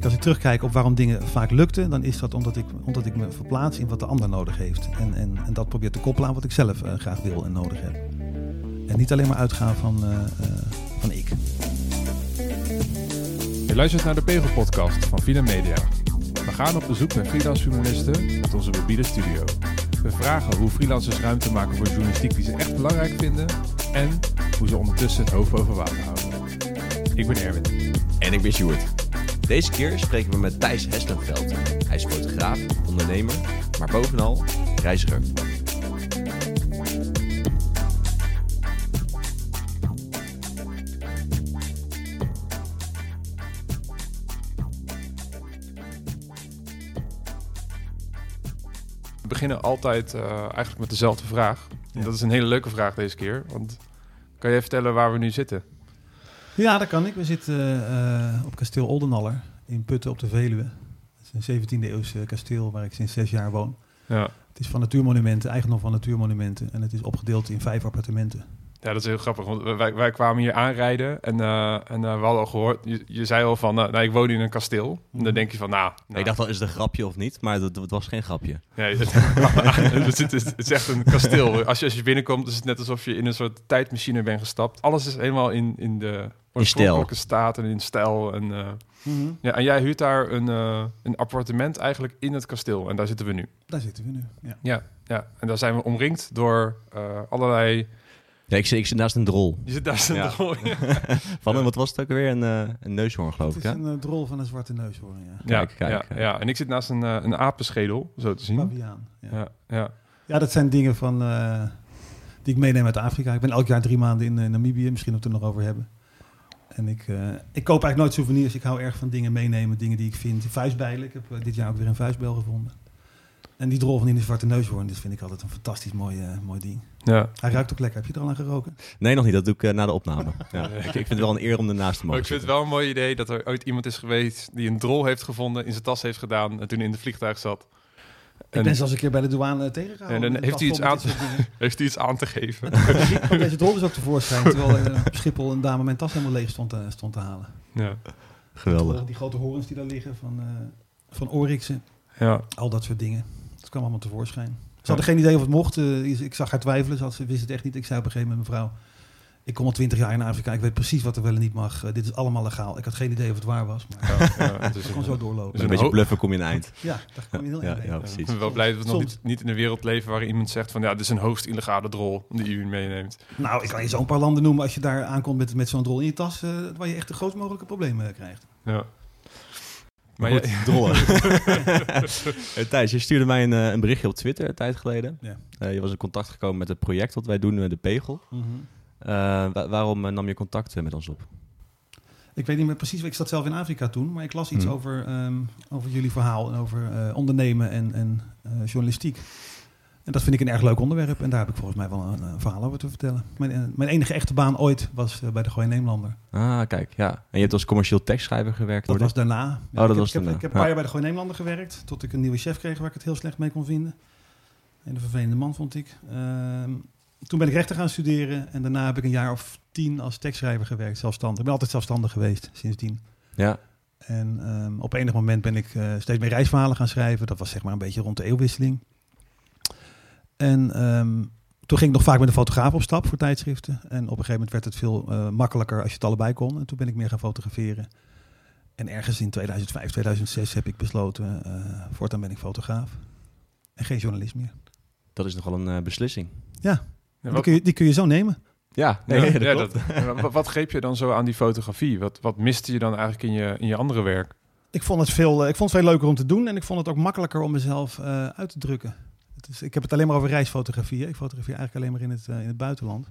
Ik, als ik terugkijk op waarom dingen vaak lukten, dan is dat omdat ik, omdat ik me verplaats in wat de ander nodig heeft. En, en, en dat probeer te koppelen aan wat ik zelf eh, graag wil en nodig heb. En niet alleen maar uitgaan van, eh, eh, van ik. Je luistert naar de Pegel Podcast van Vina Media. We gaan op bezoek met freelance journalisten uit onze mobiele studio. We vragen hoe freelancers ruimte maken voor journalistiek die ze echt belangrijk vinden en hoe ze ondertussen het hoofd boven water houden. Ik ben Erwin. En ik ben Sjoerd. Deze keer spreken we met Thijs Hestenveld. Hij is fotograaf, ondernemer, maar bovenal reiziger. We beginnen altijd uh, eigenlijk met dezelfde vraag. En dat is een hele leuke vraag deze keer. Want kan jij vertellen waar we nu zitten? Ja, dat kan ik. We zitten uh, op kasteel Oldenaller in Putten op de Veluwe. Het is een 17e eeuwse kasteel waar ik sinds zes jaar woon. Ja. Het is van Natuurmonumenten, eigendom van Natuurmonumenten. En het is opgedeeld in vijf appartementen. Ja, dat is heel grappig. Want wij, wij kwamen hier aanrijden en, uh, en uh, we hadden al gehoord, je, je zei al van, uh, nou, ik woon in een kasteel. En dan denk je van, nou... nou. Ik dacht al, is het een grapje of niet? Maar het, het was geen grapje. Nee, het, het, het, het, is echt een kasteel. Als je, als je binnenkomt, is het net alsof je in een soort tijdmachine bent gestapt. Alles is helemaal in, in de oorspronkelijke staat en in stijl. En, mm -hmm. ja, en jij huurt daar een, een appartement eigenlijk in het kasteel. En daar zitten we nu. Daar zitten we nu, ja. Ja, ja. en daar zijn we omringd door allerlei... Ja, ik zit, ik zit naast een drol. Je zit naast een ja. drol, ja. van, een, wat was het ook weer? Een, uh, een neushoorn, geloof ik, hè? Het is een uh, drol van een zwarte neushoorn, ja. Ja, kijk, kijk, ja, ja, en ik zit naast een, uh, een apenschedel, zo te zien. Paviaan, ja. Ja, ja. ja, dat zijn dingen van, die ik meeneem uit Afrika. Ik ben elk jaar drie maanden in Namibië, misschien dat we het er nog over hebben. En ik, ik koop eigenlijk nooit souvenirs. Ik hou erg van dingen meenemen, dingen die ik vind. Vuistbijlen, ik heb dit jaar ook weer een vuistbijl gevonden. En die drol van in de zwarte neushoorn, dat vind ik altijd een fantastisch mooi, uh, mooi ding. Ja. Hij ruikt ook lekker. Heb je er al aan geroken? Nee, nog niet. Dat doe ik uh, na de opname. ja. ik, ik, vind het wel een eer om ernaast te mogen Ik vind het wel een mooi idee dat er ooit iemand is geweest die een drol heeft gevonden, in zijn tas heeft gedaan en toen in de vliegtuig zat. Ik en, ben zelfs een keer bij de douane tegengehouden. En dan heeft hij, iets aan te, heeft hij iets aan te geven. kwam deze drol dus ook tevoorschijn, terwijl uh, op Schiphol een dame mijn tas helemaal leeg stond, uh, stond te halen. Ja. Geweldig. Die, grote horens die daar liggen van, uh, van Oryxen. Ja. Al dat soort dingen. Het kwam allemaal tevoorschijn. Ze hadden geen idee of het mocht. Uh, ik zag haar twijfelen. Ze, had, ze wist het echt niet. Ik zei op een gegeven moment, mevrouw, ik kom al twintig jaar in Afrika. Ik weet precies wat er wel en niet mag. Uh, dit is allemaal legaal. Ik had geen idee of het waar was. Maar ja, ja, het is gewoon zo doorlopen. Dus een beetje bluffen kom je in eind. Ja, daar kom je heel ja, eind. Ja, precies. Ik ben wel blij dat we nog niet, niet, in een wereld leven waar iemand zegt van ja, dit is een hoogst illegale drol die u meeneemt. Nou, ik kan je zo'n paar landen noemen als je daar aankomt met, met zo'n drol in je tas, uh, waar je echt de grootst mogelijke problemen krijgt. Ja. Maar goed, je... drollen. hey, Thijs, je stuurde mij een, een, berichtje op Twitter een tijd geleden. Ja. Uh, je was in contact gekomen met het project wat wij doen, de Pegel. Mm -hmm. uh, wa waarom nam je contact met ons op? Ik weet niet meer precies, ik zat zelf in Afrika toen, maar ik las iets mm. over, um, over jullie verhaal en over ondernemen en, en journalistiek. En dat vind ik een erg leuk onderwerp en daar heb ik volgens mij wel een, een verhaal over te vertellen. Mijn, mijn, enige echte baan ooit was bij de Gooi Neemlander. Ah, kijk, ja. En je hebt als commercieel tekstschrijver gewerkt? Dat was daarna. Ja, oh, dat ik was heb, daarna. Ik heb een paar jaar bij de Gooi Neemlander gewerkt, tot ik een nieuwe chef kreeg waar ik het heel slecht mee kon vinden. Een vervelende man vond ik. Uh, toen ben ik rechten gaan studeren en daarna heb ik een jaar of tien als tekstschrijver gewerkt, zelfstandig. Ik ben altijd zelfstandig geweest sindsdien. Ja. En um, op enig moment ben ik uh, steeds meer reisverhalen gaan schrijven. Dat was zeg maar een beetje rond de eeuwwisseling. En um, toen ging ik nog vaak met een fotograaf op stap voor tijdschriften. En op een gegeven moment werd het veel uh, makkelijker als je het allebei kon. En toen ben ik meer gaan fotograferen. En ergens in 2005, 2006 heb ik besloten, uh, voortaan ben ik fotograaf. En geen journalist meer. Dat is nogal een uh, beslissing. Ja, ja die, kun je, die kun je zo nemen. Ja, nee, ja, dat ja, klopt. dat, wat, wat greep je dan zo aan die fotografie? Wat, wat miste je dan eigenlijk in je, in je andere werk? Ik vond, het veel, ik vond het veel leuker om te doen en ik vond het ook makkelijker om mezelf uh, uit te drukken. Ik heb het alleen maar over reisfotografie. Ik fotografeer eigenlijk alleen maar in het, uh, in het buitenland.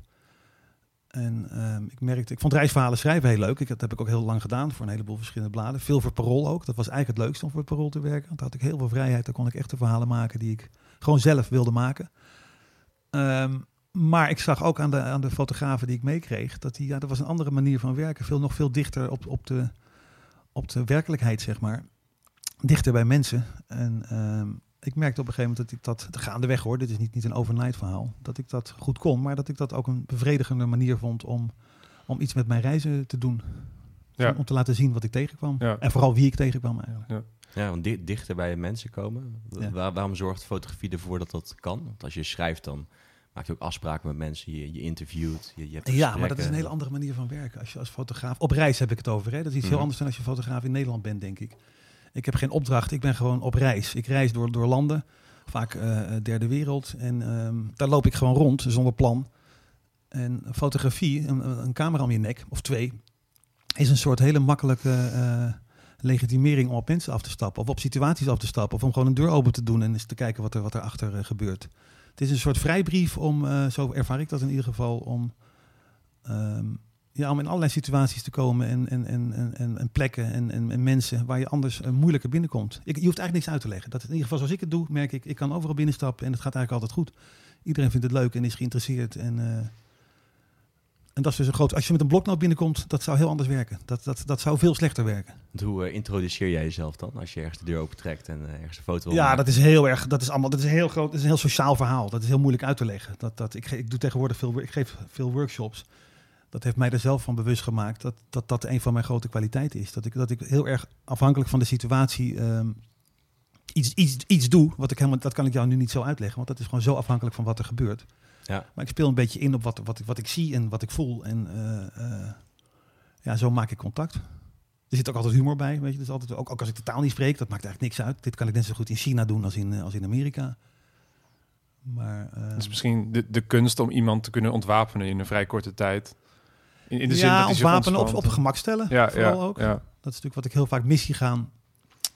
En um, ik merkte, ik vond reisverhalen schrijven heel leuk. Ik, dat heb ik ook heel lang gedaan voor een heleboel verschillende bladen. Veel voor Parool ook. Dat was eigenlijk het leukste om voor Parool te werken. Want daar had ik heel veel vrijheid. Daar kon ik echt de verhalen maken die ik gewoon zelf wilde maken. Um, maar ik zag ook aan de, aan de fotografen die ik meekreeg, dat die, ja, dat was een andere manier van werken. Veel, nog veel dichter op, op, de, op de werkelijkheid, zeg maar. Dichter bij mensen. En um, ik merkte op een gegeven moment dat ik dat, gaandeweg hoor, dit is niet, niet een overnight verhaal, dat ik dat goed kon, maar dat ik dat ook een bevredigende manier vond om, om iets met mijn reizen te doen. Om te laten zien wat ik tegenkwam. En vooral wie ik tegenkwam eigenlijk. Ja. Ja, want dichter bij mensen komen. waarom zorgt fotografie ervoor dat dat kan? Want als je schrijft, dan maak je ook afspraken met mensen, je, je interviewt. Je, je hebt ja, maar dat is een hele andere manier van werken. Als je als fotograaf, op reis heb ik het over. Hè? Dat is iets heel mhm. anders dan als je fotograaf in Nederland bent, denk ik. Ik heb geen opdracht, ik ben gewoon op reis. Ik reis door, door landen, vaak uh, derde wereld. En ehm, daar loop ik gewoon rond, zonder plan. En fotografie, een, camera om je nek, of twee, is een soort hele makkelijke uh, legitimering om op mensen af te stappen. Of op situaties af te stappen. Of om gewoon een deur open te doen en eens te kijken wat er, wat er achter uh, gebeurt. Het is een soort vrijbrief om, zo ervaar ik dat in ieder geval, om um, ja, om in allerlei situaties te komen en, en, en, en, en plekken en, en, en mensen waar je anders uh, moeilijker binnenkomt. Ik, je hoeft eigenlijk niks uit te leggen. Dat in ieder geval zoals ik het doe, merk ik, ik kan overal binnenstappen en het gaat eigenlijk altijd goed. Iedereen vindt het leuk en is geïnteresseerd. En, uh, en dat is dus een groot. Als je met een bloknoot binnenkomt, dat zou heel anders werken. Dat, dat, dat zou veel slechter werken. Hoe uh, introduceer jij jezelf dan als je ergens de deur opentrekt en uh, ergens een foto? Ja, dat is heel erg. Dat is allemaal. Dat is een heel groot. Dat is een heel sociaal verhaal. Dat is heel moeilijk uit te leggen. Dat, dat, ik, ik doe tegenwoordig veel. Ik geef veel workshops dat heeft mij er zelf van bewust gemaakt dat, dat dat een van mijn grote kwaliteiten is. Dat ik, dat ik heel erg afhankelijk van de situatie um, iets, iets, iets doe. Wat ik helemaal, dat kan ik jou nu niet zo uitleggen, want dat is gewoon zo afhankelijk van wat er gebeurt. Ja. Maar ik speel een beetje in op wat, wat, wat ik zie en wat ik voel. En uh, uh, ja, zo maak ik contact. Er zit ook altijd humor bij, weet je. Dus altijd, ook, ook als ik de taal niet spreek, dat maakt eigenlijk niks uit. Dit kan ik net zo goed in China doen als in, als in Amerika. Maar, uh, is misschien de, de kunst om iemand te kunnen ontwapenen in een vrij korte tijd. In, in de ja, zin dat wapenen op, op gemak stellen. Ja, vooral ook. Ja. Dat is natuurlijk wat ik heel vaak mis zie gaan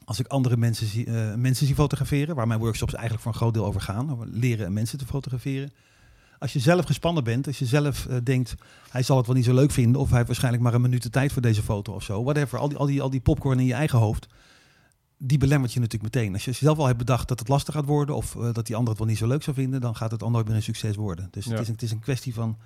als ik andere mensen zie, uh, mensen zie fotograferen, waar mijn workshops eigenlijk voor een groot deel over gaan, over leren mensen te fotograferen. Als je zelf gespannen bent, als je zelf uh, denkt, hij zal het wel niet zo leuk vinden, of hij heeft waarschijnlijk maar een minuut de tijd voor deze foto of zo, whatever, al die, al die, al die popcorn in je eigen hoofd, die belemmert je natuurlijk meteen. Als je zelf al hebt bedacht dat het lastig gaat worden, of uh, dat die ander het wel niet zo leuk zou vinden, dan gaat het al nooit meer een succes worden. Dus het, is, het is een kwestie van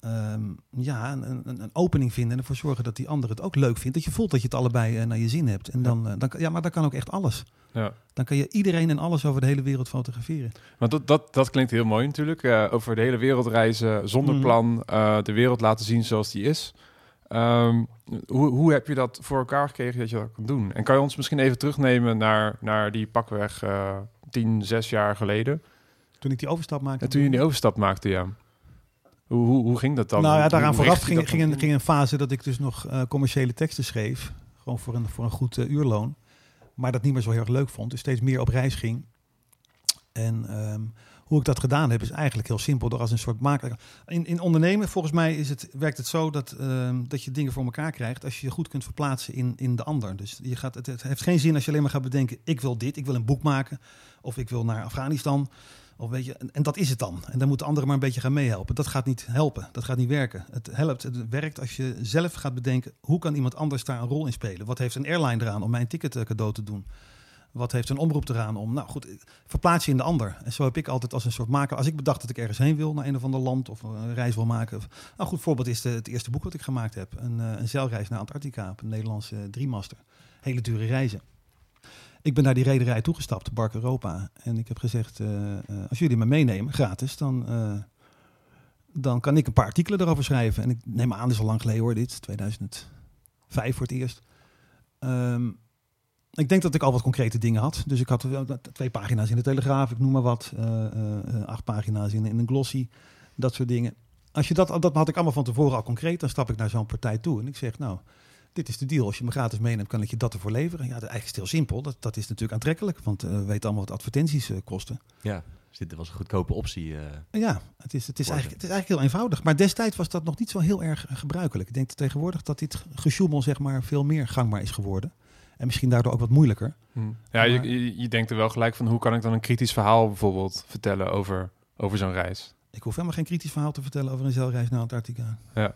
Ehm, ja, een, een, een, opening vinden en ervoor zorgen dat die ander het ook leuk vindt. Dat je voelt dat je het allebei uh, naar je zin hebt. En dan, ja. Uh, dan, ja, maar dan kan ook echt alles. Ja. Dan kan je iedereen en alles over de hele wereld fotograferen. Want dat, dat, dat klinkt heel mooi natuurlijk. Uh, over de hele wereld reizen, zonder mm. plan, de wereld laten zien zoals die is. Um, hoe, hoe heb je dat voor elkaar gekregen dat je dat kan doen? En kan je ons misschien even terugnemen naar, naar die pakweg tien, zes jaar geleden? Toen ik die overstap maakte? En toen je die overstap maakte, ja. Hoe, hoe, hoe, ging dat dan? Nou ja, daaraan vooraf ging, ging, een, ging, een fase dat ik dus nog uh, commerciële teksten schreef. Gewoon voor een, voor een goed uh, uurloon. Maar dat niet meer zo heel erg leuk vond. Dus steeds meer op reis ging. En um, hoe ik dat gedaan heb is eigenlijk heel simpel. Door als een soort maker. In, in ondernemen, volgens mij is het, werkt het zo dat, um, dat je dingen voor elkaar krijgt. Als je je goed kunt verplaatsen in, in de ander. Dus je gaat, het, het heeft geen zin als je alleen maar gaat bedenken. Ik wil dit, ik wil een boek maken. Of ik wil naar Afghanistan. Of en, dat is het dan. En dan moeten anderen maar een beetje gaan meehelpen. Dat gaat niet helpen. Dat gaat niet werken. Het helpt, het werkt als je zelf gaat bedenken... hoe kan iemand anders daar een rol in spelen? Wat heeft een airline eraan om mijn ticket eh, cadeau te doen? Wat heeft een omroep eraan om... Nou goed, verplaats je in de ander. En zo heb ik altijd als een soort maker... als ik bedacht dat ik ergens heen wil, naar een of ander land... of een reis wil maken... Nou, goed voorbeeld is de, het eerste boek wat ik gemaakt heb. Een, een zeilreis naar Antarctica op een Nederlandse driemaster. Hele dure reizen. Ik ben naar die rederij toegestapt, Bark Europa. En ik heb gezegd, uh, uh, als jullie me meenemen, gratis, dan, uh, dan kan ik een paar artikelen erover schrijven. En ik neem aan, dat is al lang geleden hoor, dit, 2005 voor het eerst. Um, ik denk dat ik al wat concrete dingen had. Dus ik had twee pagina's in de Telegraaf, ik noem maar wat. acht pagina's in, in een glossy, dat soort dingen. Als je dat, dat had ik allemaal van tevoren al concreet, dan stap ik naar zo'n partij toe. En ik zeg, nou, dit is de deal. Als je me gratis meeneemt, kan ik je dat ervoor leveren. Ja, dat is eigenlijk heel simpel. Dat, dat is natuurlijk aantrekkelijk, want uh, we weten allemaal wat advertenties uh, kosten. Ja, dus dit was een goedkope optie. Uh, ja, het is, het, is eigenlijk, het is eigenlijk heel eenvoudig. Maar destijds was dat nog niet zo heel erg gebruikelijk. Ik denk tegenwoordig dat dit gesjoemel zeg maar veel meer gangbaar is geworden. En misschien daardoor ook wat moeilijker. Hmm. Ja, je, je, denkt er wel gelijk van hoe kan ik dan een kritisch verhaal bijvoorbeeld vertellen over, over zo'n reis? Ik hoef helemaal geen kritisch verhaal te vertellen over een zeilreis naar Antarctica. Ja.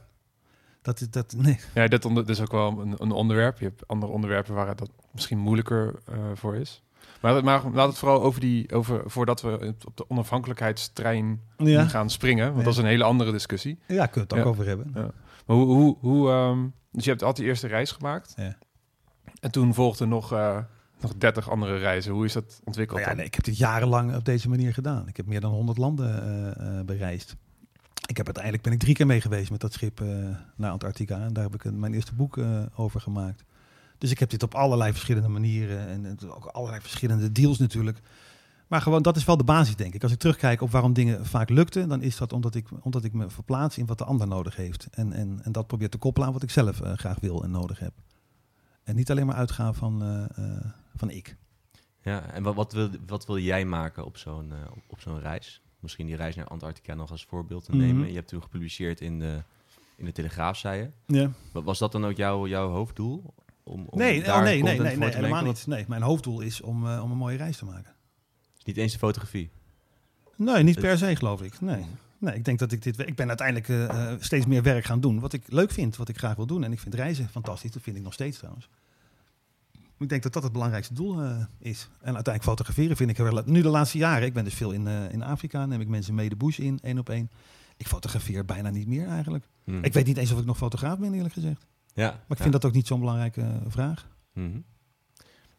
Dat, dat, nee. Ja, onder, is ook wel een, een, onderwerp. Je hebt andere onderwerpen waar dat misschien moeilijker uh, voor is. Maar, maar laat het vooral over die, over, voordat we op de onafhankelijkheidstrein ja. gaan springen. Want dat is een hele andere discussie. Ja, kun je het ook over hebben. Ja. Maar hoe, hoe, hoe um, dus je hebt altijd die eerste reis gemaakt. Ja. En toen volgden nog, uh, nog 30 andere reizen. Hoe is dat ontwikkeld? Nou ja, nee, ik heb dit jarenlang op deze manier gedaan. Ik heb meer dan 100 landen uh, bereisd. Ik heb uiteindelijk ben ik drie keer mee geweest met dat schip naar Antarctica. En daar heb ik mijn eerste boek over gemaakt. Dus ik heb dit op allerlei verschillende manieren en ook allerlei verschillende deals natuurlijk. Maar gewoon, dat is wel de basis, denk ik. Als ik terugkijk op waarom dingen vaak lukten, dan is dat omdat ik, omdat ik me verplaats in wat de ander nodig heeft. En, en, en dat probeer te koppelen aan wat ik zelf uh, graag wil en nodig heb. En niet alleen maar uitgaan van, van ik. Ja, en wat, wat, wil, wat wil jij maken op zo'n op zo'n reis? Misschien die reis naar Antarctica nog als voorbeeld te nemen. Mm -hmm. Je hebt toen gepubliceerd in de, in de Telegraaf, zei je. Ja. Was dat dan ook jouw, jouw hoofddoel? Om, om nee, oh, nee, nee, nee, nee helemaal niet. Nee, mijn hoofddoel is om, om een mooie reis te maken. Niet eens de fotografie? Nee, niet per se geloof ik. Nee. Nee, ik denk dat ik dit. Ik ben uiteindelijk uh, steeds meer werk gaan doen. Wat ik leuk vind, wat ik graag wil doen. En ik vind reizen fantastisch. Dat vind ik nog steeds trouwens. Ik denk dat dat het belangrijkste doel uh, is. En uiteindelijk fotograferen vind ik wel. Nu de laatste jaren. Ik ben dus veel in, uh, in Afrika. Neem ik mensen mee de bush in, één op één. Ik fotografeer bijna niet meer eigenlijk. Hmm. Ik weet niet eens of ik nog fotograaf ben, eerlijk gezegd. Ja, maar ik vind dat ook niet zo'n belangrijke vraag. Hmm.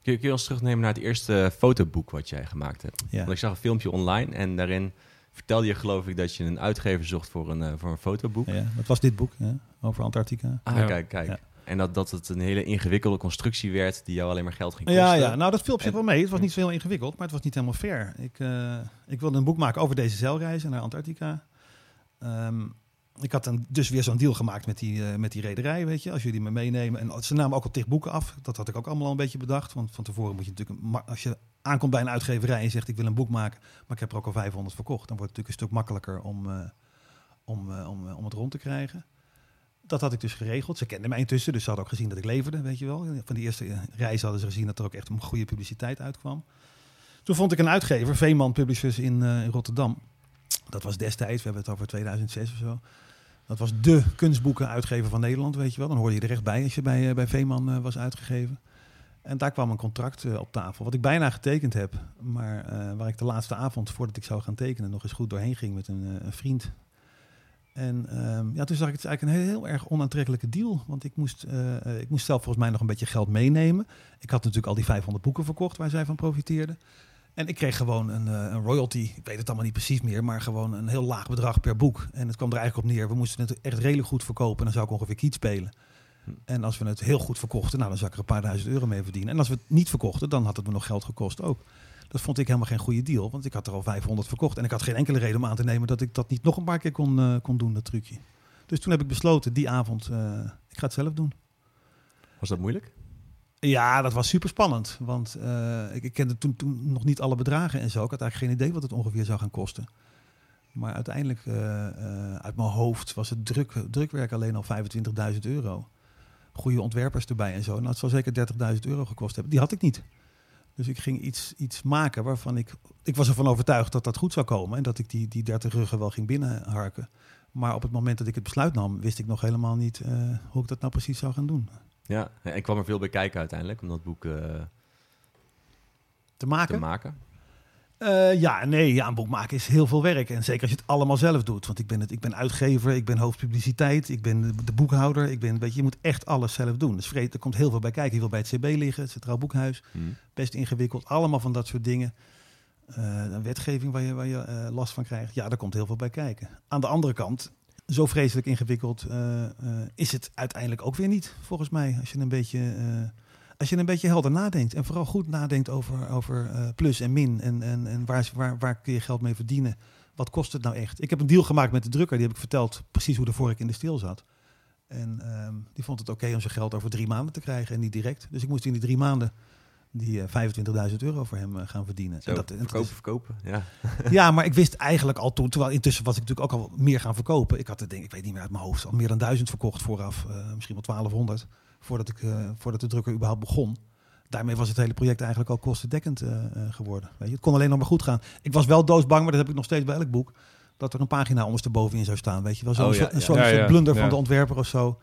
Kun je, kun je ons terugnemen naar het eerste fotoboek wat jij gemaakt hebt? Ja. Want ik zag een filmpje online en daarin vertelde je geloof ik dat je een uitgever zocht voor een, uh, voor een fotoboek. Ja, dat was dit boek, ja, over Antarctica. Ah, ja. kijk, kijk. En dat, dat het een hele ingewikkelde constructie werd die jou alleen maar geld ging kosten. Ja, ja. nou dat viel op zich wel mee. Het was niet zo heel ingewikkeld, maar het was niet helemaal fair. Ik, uh, ik wilde een boek maken over deze zeilreizen naar Antarctica. Um, ik had dan dus weer zo'n deal gemaakt met die, uh, met die rederij, weet je. Als jullie me meenemen. En ze namen ook al tig boeken af. Dat had ik ook allemaal al een beetje bedacht. Want van tevoren moet je natuurlijk... Als je aankomt bij een uitgeverij en zegt ik wil een boek maken... maar ik heb er ook al 500 verkocht... dan wordt het natuurlijk een stuk makkelijker om, uh, om, om, om het rond te krijgen. Dat had ik dus geregeld. Ze kenden mij intussen, dus ze hadden ook gezien dat ik leverde, weet je wel. Van die eerste reis hadden ze gezien dat er ook echt een goede publiciteit uitkwam. Toen vond ik een uitgever, Veeman Publishers in, in Rotterdam... Dat was destijds, we hebben het over 2006 of zo. Dat was de kunstboekenuitgever van Nederland, weet je wel. Dan hoorde je er echt bij als je bij, bij Veeman uh, was uitgegeven. En daar kwam een contract op tafel, wat ik bijna getekend heb. Maar waar ik de laatste avond, voordat ik zou gaan tekenen, nog eens goed doorheen ging met een, een vriend. En um, ja, toen zag ik het eigenlijk een heel, heel erg onaantrekkelijke deal. Want ik moest, ik moest zelf volgens mij nog een beetje geld meenemen. Ik had natuurlijk al die 500 boeken verkocht waar zij van profiteerden. En ik kreeg gewoon een, een, royalty, ik weet het allemaal niet precies meer, maar gewoon een heel laag bedrag per boek. En het kwam er eigenlijk op neer, we moesten het echt redelijk goed verkopen en dan zou ik ongeveer kiet spelen. Hm. En als we het heel goed verkochten, nou, dan zou ik er een paar duizend euro mee verdienen. En als we het niet verkochten, dan had het me nog geld gekost ook. Dat vond ik helemaal geen goede deal, want ik had er al 500 verkocht. En ik had geen enkele reden om aan te nemen dat ik dat niet nog een paar keer kon, uh, kon doen, dat trucje. Dus toen heb ik besloten, die avond, uh, ik ga het zelf doen. Was dat moeilijk? Ja, dat was super spannend. Want uh, ik, ik, kende toen, toen nog niet alle bedragen en zo. Ik had eigenlijk geen idee wat het ongeveer zou gaan kosten. Maar uiteindelijk, uh, uh, uit mijn hoofd, was het druk, drukwerk alleen al 25.000 euro. Goede ontwerpers erbij en zo. Nou, het zal zeker 30.000 euro gekost hebben. Die had ik niet. Dus ik ging iets, iets maken waarvan ik... Ik was ervan overtuigd dat dat goed zou komen. En dat ik die, die 30 ruggen wel ging binnenharken. Maar op het moment dat ik het besluit nam, wist ik nog helemaal niet hoe ik dat nou precies zou gaan doen. Ja, en ik kwam er veel bij kijken uiteindelijk om dat boek uh, te maken. Te maken. Uh, ja, nee, ja, een boek maken is heel veel werk. En zeker als je het allemaal zelf doet. Want ik ben, het, ik ben uitgever, ik ben hoofdpubliciteit, ik ben de, de boekhouder. Ik ben, weet je, je moet echt alles zelf doen. Dus er komt heel veel bij kijken. Je wil bij het CB liggen, het Centraal Boekhuis. Hmm. Best ingewikkeld, allemaal van dat soort dingen. Uh, een wetgeving waar je, waar je uh, last van krijgt. Ja, daar komt heel veel bij kijken. Aan de andere kant, zo vreselijk ingewikkeld is het uiteindelijk ook weer niet, volgens mij. Als je een beetje, als je een beetje helder nadenkt. En vooral goed nadenkt over, over plus en min. En, en, en waar, waar, waar kun je geld mee verdienen? Wat kost het nou echt? Ik heb een deal gemaakt met de drukker. Die heb ik verteld precies hoe de vork in de steel zat. En um, die vond het oké okay om zijn geld over drie maanden te krijgen en niet direct. Dus ik moest in die drie maanden die uh, 25.000 euro voor hem uh, gaan verdienen. Zo, en dat, en verkopen, is, verkopen. Ja. ja, maar ik wist eigenlijk al toen, terwijl intussen was ik natuurlijk ook al meer gaan verkopen. Ik had het denk ik weet niet meer uit mijn hoofd, al meer dan duizend verkocht vooraf, uh, misschien wel 1200, voordat, ik, voordat de drukker überhaupt begon. Daarmee was het hele project eigenlijk al kostendekkend geworden. Weet je? Het kon alleen nog maar goed gaan. Ik was wel doodsbang, maar dat heb ik nog steeds bij elk boek, dat er een pagina onderstebovenin zou staan. Weet je wel, zo'n oh, ja, ja. zo, ja, blunder van de ontwerper of zo.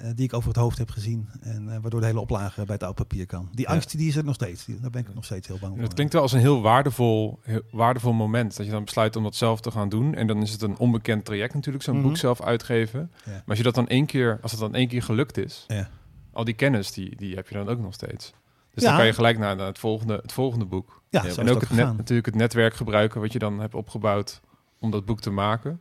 Uh, die ik over het hoofd heb gezien. En uh, waardoor de hele oplage bij het oud papier kan. Die angst die is er nog steeds. Die, daar ben ik nog steeds heel bang voor. Het klinkt wel als een heel waardevol, heel waardevol moment. Dat je dan besluit om dat zelf te gaan doen. En dan is het een onbekend traject natuurlijk, zo'n mm -hmm. boek zelf uitgeven. Ja. Maar als je dat dan één keer, als het dan één keer gelukt is, ja. Al die kennis, die, die heb je dan ook nog steeds. Dus dan kan je gelijk naar, naar het, volgende, het volgende boek. Ja, en ook het net, natuurlijk het netwerk gebruiken wat je dan hebt opgebouwd om dat boek te maken.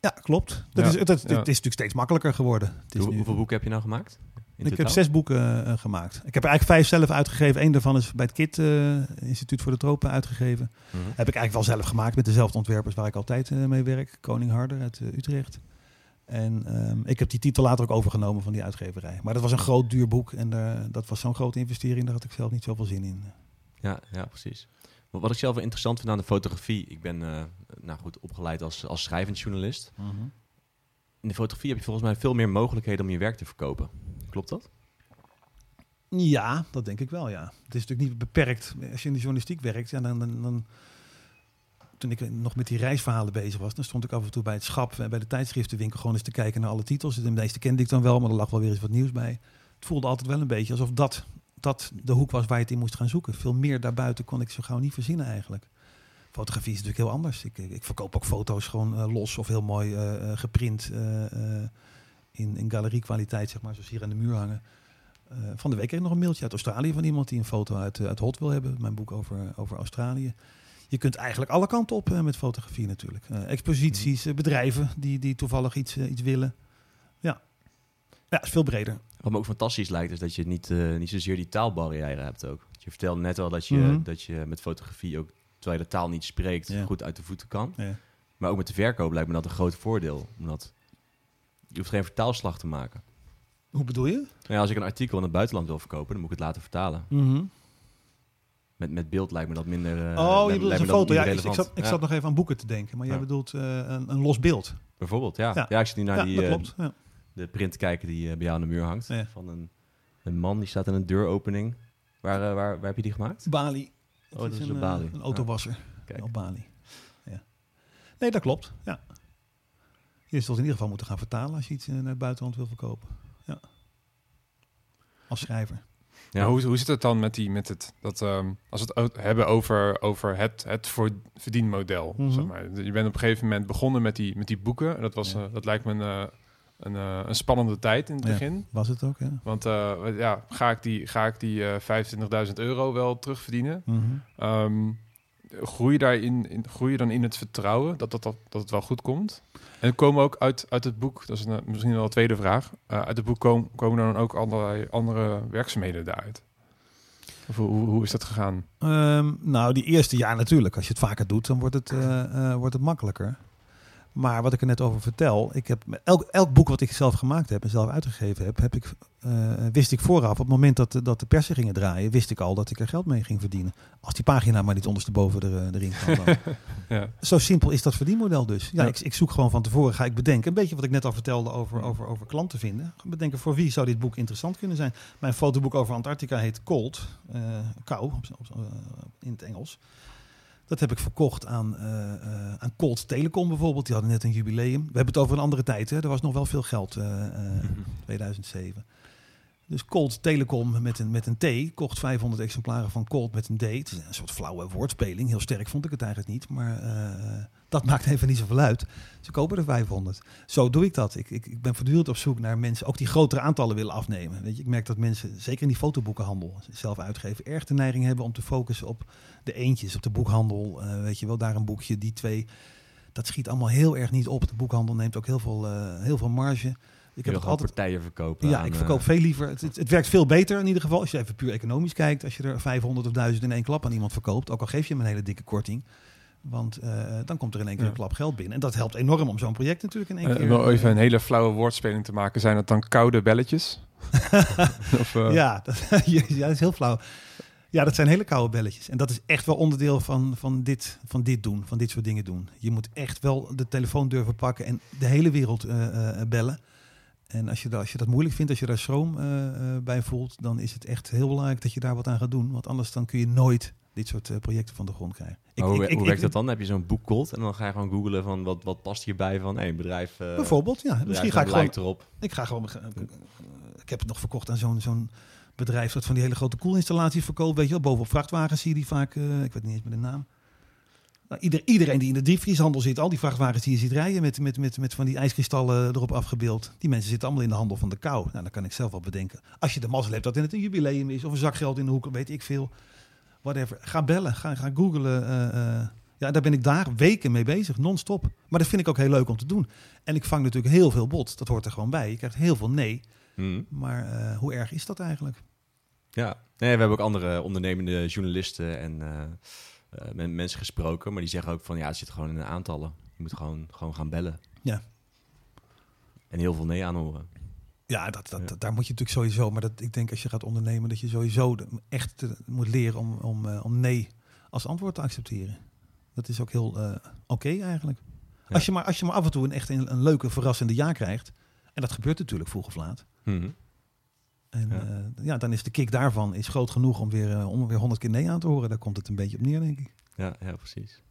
Ja, klopt. Dat is, het, het, is natuurlijk steeds makkelijker geworden. Het is Hoe, Hoeveel boeken heb je nou gemaakt? ik heb zes boeken uh, gemaakt. Ik heb er eigenlijk vijf zelf uitgegeven. Eén daarvan is bij het KIT, uh, Instituut voor de Tropen, uitgegeven. Mm -hmm. Heb ik eigenlijk wel zelf gemaakt met dezelfde ontwerpers waar ik altijd uh, mee werk. Koning Harder uit Utrecht. En um, ik heb die titel later ook overgenomen van die uitgeverij. Maar dat was een groot duur boek en dat was zo'n grote investering, daar had ik zelf niet zoveel zin in. Ja, ja precies. Wat ik zelf wel interessant vind aan de fotografie, ik ben nou goed, opgeleid als, als schrijvend journalist. Mm -hmm. In de fotografie heb je volgens mij veel meer mogelijkheden om je werk te verkopen. Klopt dat? Ja, dat denk ik wel, ja. Het is natuurlijk niet beperkt. Als je in de journalistiek werkt, ja, dan, dan, dan toen ik nog met die reisverhalen bezig was, dan stond ik af en toe bij het schap en bij de tijdschriftenwinkel gewoon eens te kijken naar alle titels. De meeste kende ik dan wel, maar er lag wel weer eens wat nieuws bij. Het voelde altijd wel een beetje alsof dat, dat de hoek was waar je het in moest gaan zoeken. Veel meer daarbuiten kon ik zo gauw niet verzinnen eigenlijk. Fotografie is natuurlijk heel anders. Ik, ik verkoop ook foto's gewoon uh, los of heel mooi uh, geprint uh, in, in galeriekwaliteit, zeg maar, zoals hier aan de muur hangen. van de week kreeg ik nog een mailtje uit Australië van iemand die een foto uit, uit Hot wil hebben. Mijn boek over, over Australië je kunt eigenlijk alle kanten op met fotografie natuurlijk. Uh, exposities, uh, bedrijven die, die toevallig iets, iets willen. Ja. ja, is veel breder. Wat me ook fantastisch lijkt, is dat je niet, niet zozeer die taalbarrière hebt ook. Je vertelde net al dat je, mm -hmm. dat je met fotografie ook, terwijl je de taal niet spreekt, ja. goed uit de voeten kan. Ja. Maar ook met de verkoop lijkt me dat een groot voordeel. Omdat je hoeft geen vertaalslag te maken. Hoe bedoel je? Ja, als ik een artikel in het buitenland wil verkopen, dan moet ik het laten vertalen. Mm -hmm. Met, met beeld lijkt me dat minder. Uh, oh, je bedoelt een foto. Ja, ik, ik, zat, ik ja. zat nog even aan boeken te denken, maar jij bedoelt uh, een, een, los beeld. Bijvoorbeeld, ja. Ja, ja ik zit nu naar die, uh, de print te kijken die bij jou aan de muur hangt. Van een, een man die staat in een deuropening. Waar, waar, waar heb je die gemaakt? Bali. Oh, dat, is een, Bali. Een autowasser op Bali. Ja. Nee, dat klopt. Ja. Je zult in ieder geval moeten gaan vertalen als je iets naar het buitenland wil verkopen. Ja. Als schrijver. Ja. hoe, hoe zit het dan met die met het dat um, als we het hebben over, over het, het voor verdienmodel? Mm -hmm. zeg maar. Je bent op een gegeven moment begonnen met die, met die boeken. Dat, was, ja. uh, dat lijkt me een, uh, een, uh, een spannende tijd in het ja, begin. Was het ook, ja. Want ja, ga ik die, ga ik die 25.000 euro wel terugverdienen? Mm -hmm. um, groei je daarin, in, groei dan in het vertrouwen dat, dat, dat, dat het wel goed komt? En komen ook uit, uit het boek, dat is een, misschien wel een tweede vraag, uh, uit het boek komen, komen dan ook allerlei andere werkzaamheden daaruit? Hoe, hoe is dat gegaan? Um, nou, die eerste jaar natuurlijk. Als je het vaker doet, dan wordt het, uh, uh, wordt het makkelijker. Maar wat ik er net over vertel, ik heb elk, elk boek wat ik zelf gemaakt heb en zelf uitgegeven heb, heb ik, uh, wist ik vooraf, op het moment dat, de, dat de persen gingen draaien, wist ik al dat ik er geld mee ging verdienen. Als die pagina maar niet ondersteboven er, erin kwam. ja. Zo simpel is dat verdienmodel dus. Ja, ja. Ik, ik, zoek gewoon van tevoren, ga ik bedenken, een beetje wat ik net al vertelde over, over, over klanten vinden. Bedenken voor wie zou dit boek interessant kunnen zijn. Mijn fotoboek over Antarctica heet Cold, uh, kou uh, in het Engels. Dat heb ik verkocht aan, uh, uh, aan Colt Telecom bijvoorbeeld. Die hadden net een jubileum. We hebben het over een andere tijd. Hè? Er was nog wel veel geld, uh, mm-hmm. 2007. Dus Colt Telecom met een, met een T kocht 500 exemplaren van Colt met een D. Het is een soort flauwe woordspeling. Heel sterk vond ik het eigenlijk niet. Maar dat maakt even niet zoveel uit. Ze kopen er 500. Zo doe ik dat. Ik, ik, ik ben voortdurend op zoek naar mensen, ook die grotere aantallen willen afnemen. Weet je, ik merk dat mensen, zeker in die fotoboekenhandel, zelf uitgeven, erg de neiging hebben om te focussen op de eentjes, op de boekhandel. Uh, weet je wel, daar een boekje, die twee. Dat schiet allemaal heel erg niet op. De boekhandel neemt ook heel veel, uh, heel veel marge. Ik heb altijd partijen verkopen. Ja, aan, ik verkoop uh, veel liever. Het, het, het, werkt veel beter in ieder geval. Als je even puur economisch kijkt. Als je er 500 of 1000 in één klap aan iemand verkoopt. Ook al geef je hem een hele dikke korting. Want uh, dan komt er in één keer een klap geld binnen. En dat helpt enorm om zo'n project natuurlijk in één uh, keer... Om even een hele flauwe woordspeling te maken. Zijn het dan koude belletjes? of, uh... ja, dat, ja, dat is heel flauw. Ja, dat zijn hele koude belletjes. En dat is echt wel onderdeel van, van, dit, van dit doen, van dit soort dingen doen. Je moet echt wel de telefoon durven pakken en de hele wereld bellen. En als je, dat, als je dat moeilijk vindt, als je daar schroom bij voelt, dan is het echt heel belangrijk dat je daar wat aan gaat doen. Want anders dan kun je nooit dit soort uh, projecten van de grond krijgen. Ik, hoe, ik, ik, hoe werkt dat dan? Heb je zo'n boek cold en dan ga je gewoon googlen van wat, wat past hierbij van een bedrijf. Uh, Bijvoorbeeld, ja. Misschien ga ik gewoon. Erop. Ik ga gewoon. Ik heb het nog verkocht aan zo'n zo'n bedrijf dat van die hele grote koelinstallaties verkoopt. Weet je wel, bovenop vrachtwagens zie je die vaak. Uh, ik weet niet eens meer de naam. Nou, ieder, iedereen die in de diepvrieshandel zit, al die vrachtwagens die je ziet rijden met, met, met, met van die ijskristallen erop afgebeeld. Die mensen zitten allemaal in de handel van de kou. Nou, dan kan ik zelf wel bedenken. Als je de mazzel hebt dat in het een jubileum is of een zak geld in de hoek, weet ik veel whatever. Ga bellen, ga, ga googlen. Uh, uh, Ja, daar ben ik daar weken mee bezig, non-stop. Maar dat vind ik ook heel leuk om te doen. En ik vang natuurlijk heel veel bot. Dat hoort er gewoon bij. Je krijgt heel veel nee. Hmm. Maar uh, hoe erg is dat eigenlijk? Ja, nee, we hebben ook andere ondernemende journalisten en uh, mensen gesproken. Maar die zeggen ook van ja, het zit gewoon in de aantallen. Je moet gewoon, gewoon gaan bellen. Ja. En heel veel nee aanhoren. Ja, dat, dat, daar moet je natuurlijk sowieso. Maar dat, ik denk als je gaat ondernemen, dat je sowieso echt moet leren om, om, om nee als antwoord te accepteren. Dat is ook heel uh, oké eigenlijk. Als, je maar, als je maar af en toe een echt een, een, leuke, verrassende ja krijgt. En dat gebeurt natuurlijk vroeg of laat. Mhm. En ja. Uh, ja. dan is de kick daarvan is groot genoeg om weer, uh, om weer keer nee aan te horen. Daar komt het een beetje op neer, denk ik. Ja, ja precies.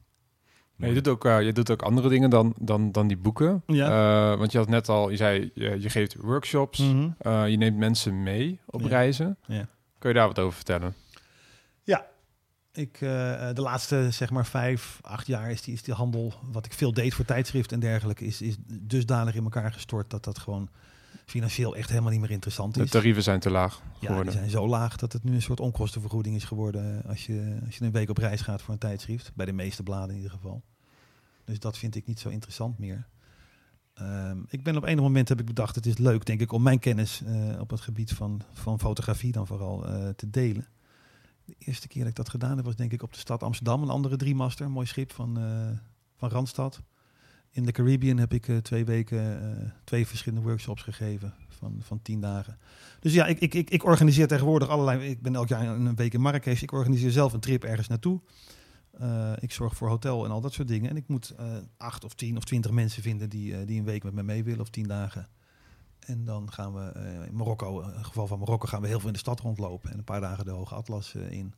Ja, je, doet ook, uh, je doet ook andere dingen dan, dan, dan die boeken. Ja. want je had net al, je zei, je, je geeft workshops. Mm -hmm. je neemt mensen mee op ja. reizen. Ja. Kun je daar wat over vertellen? Ja, ik, uh, de laatste zeg maar vijf, acht jaar is die, is die handel, wat ik veel deed voor tijdschrift en dergelijke, is, is dusdanig in elkaar gestort dat dat gewoon financieel echt helemaal niet meer interessant is. De tarieven zijn te laag geworden. Ja, die zijn zo laag dat het nu een soort onkostenvergoeding is geworden als je, als je een week op reis gaat voor een tijdschrift. Bij de meeste bladen in ieder geval. Dus dat vind ik niet zo interessant meer. Um, ik ben op enig moment heb ik bedacht, het is leuk denk ik om mijn kennis uh, op het gebied van, van fotografie dan vooral uh, te delen. De eerste keer dat ik dat gedaan heb was denk ik op de stad Amsterdam, een andere driemaster, een mooi schip van, uh, van Randstad. In de Caribbean heb ik uh, twee weken uh, twee verschillende workshops gegeven van, van tien dagen. Dus ja, ik, ik, ik, ik organiseer tegenwoordig allerlei. Ik ben elk jaar een week in Marrakesh. Ik organiseer zelf een trip ergens naartoe. Uh, ik zorg voor hotel en al dat soort dingen. En ik moet acht of tien of twintig mensen vinden die, die een week met me mee willen of tien dagen. En dan gaan we in Marokko, in het geval van Marokko, gaan we heel veel in de stad rondlopen. En een paar dagen de Hoge Atlas in.